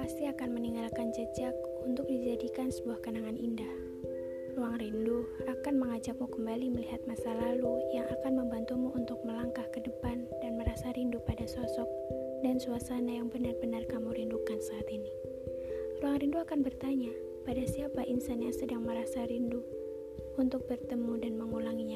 pasti akan meninggalkan jejak untuk dijadikan sebuah kenangan indah. Ruang rindu akan mengajakmu kembali melihat masa lalu yang akan membantumu untuk melangkah ke depan dan merasa rindu pada sosok dan suasana yang benar-benar kamu rindukan saat ini. Ruang rindu akan bertanya, pada siapa insan yang sedang merasa rindu untuk bertemu dan mengulangi.